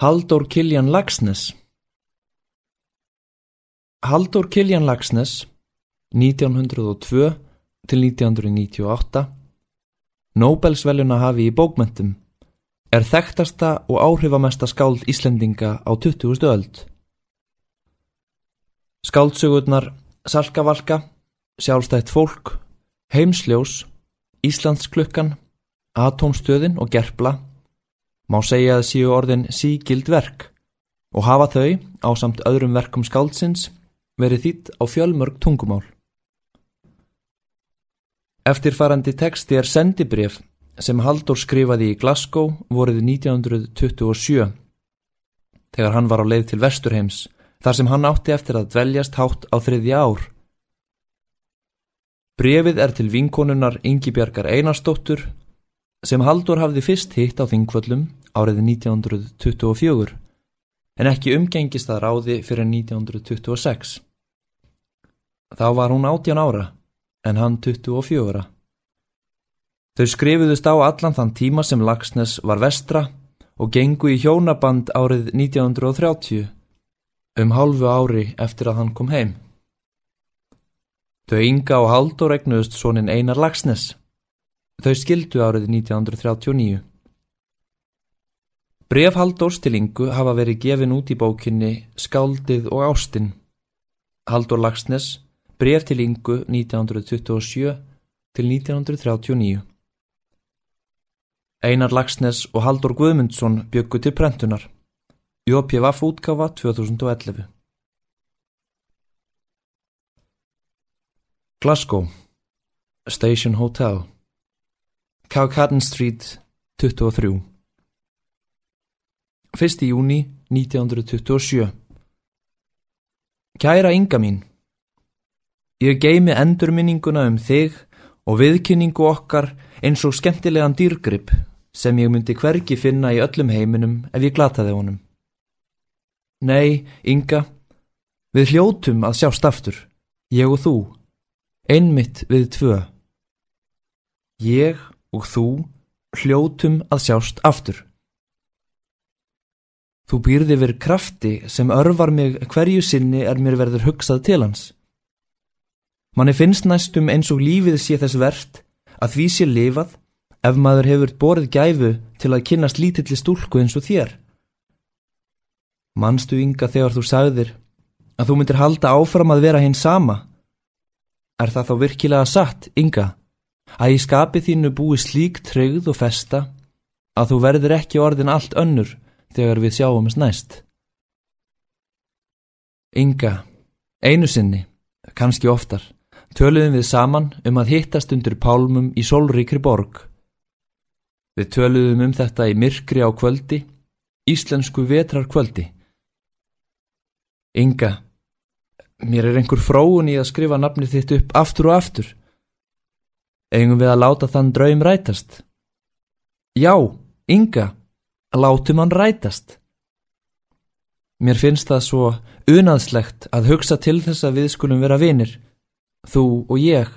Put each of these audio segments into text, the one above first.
Halldór Kiljan Lagsnes Halldór Kiljan Lagsnes 1902 til 1998 Nobelsveljuna hafi í bókmentum er þekktasta og áhrifamesta skáld Íslendinga á 20. öld. Skáldsögurnar Salkavalka, Sjálfstætt fólk, Heimsljós, Íslandsklukkan, Atómstöðin og Gerpla má segja að séu orðin sígild verk og hafa þau, á samt öðrum verkum skáldsins, verið þýtt á fjölmörg tungumál. Eftirfarandi teksti er sendibref sem Haldur skrifaði í Glasgow voruð 1927 þegar hann var á leið til Vesturheims þar sem hann átti eftir að dveljast hátt á þriðja ár. Brefið er til vinkonunnar Ingi Bjarkar Einarstóttur sem Haldur hafði fyrst hitt á þingvöllum árið 1924 en ekki umgengist að ráði fyrir 1926. Þá var hún 18 ára en hann 24. Þau skrifuðust á allan þann tíma sem Lagsnes var vestra og gengu í hjónaband árið 1930 um hálfu ári eftir að hann kom heim. Þau ynga og haldur egnuðust sonin Einar Lagsnes. Þau skildu árið 1939. Bref Halldórs til Ingu hafa verið gefin út í bókinni Skáldið og Ástinn. Halldór Lagsnes, bref til Ingu 1927 til 1939. Einar Lagsnes og Halldór Guðmundsson byggu til prentunar. Jópjefaf útgafa 2011. Glasgow Station Hotel Cowcatten Street 23 1. júni 1927 Kæra ynga mín Ég geimi endurminninguna um þig og viðkynningu okkar eins og skemmtilegan dýrgrip sem ég myndi hvergi finna í öllum heiminum ef ég glataði honum. Nei, ynga, við hljótum að sjást aftur, ég og þú, einmitt við tvö. Ég og þú hljótum að sjást aftur. Þú býrði verið krafti sem örvar mig hverju sinni er mér verður hugsað til hans. Manni finnst næstum eins og lífið sé þess verðt að því sé lifað ef maður hefur borið gæfu til að kynast lítilli stúlku eins og þér. Manstu ynga þegar þú sagðir að þú myndir halda áfram að vera hinn sama. Er það þá virkilega satt, ynga, að í skapi þínu búi slík treyð og festa að þú verður ekki orðin allt önnur þegar við sjáumst næst. Inga, einu sinni, kannski oftar, töluðum við saman um að hittast undir pálmum í sólríkri borg. Við töluðum um þetta í myrkri á kvöldi, íslensku vetrar kvöldi. Inga, mér er einhver fróun í að skrifa nafnið þitt upp aftur og aftur. Eigum við að láta þann draum rætast? Já, Inga, Látum hann rætast. Mér finnst það svo unaðslegt að hugsa til þess að við skulum vera vinir, þú og ég.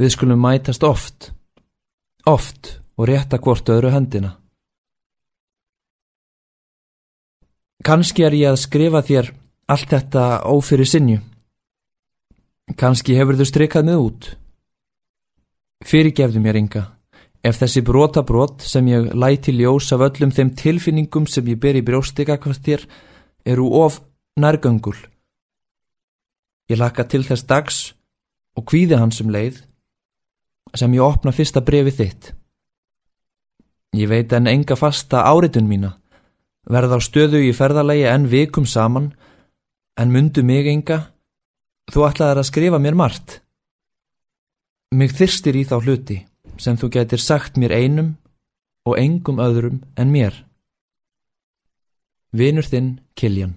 Við skulum mætast oft, oft og rétta hvort öðru höndina. Kanski er ég að skrifa þér allt þetta ófyrir sinju. Kanski hefur þú streykað mig út. Fyrirgefðu mér ynga. Ef þessi brotabrót sem ég læti ljós af öllum þeim tilfinningum sem ég ber í brjóstika hvort þér eru of nærgöngul. Ég laka til þess dags og kvíði hans um leið sem ég opna fyrsta brefi þitt. Ég veit en enga fasta áritun mína, verð á stöðu í ferðalagi en vikum saman, en mundu mig enga, þú ætlaðar að skrifa mér margt. Mig þyrstir í þá hluti sem þú getur sagt mér einum og engum öðrum en mér. Vinur þinn Kiljan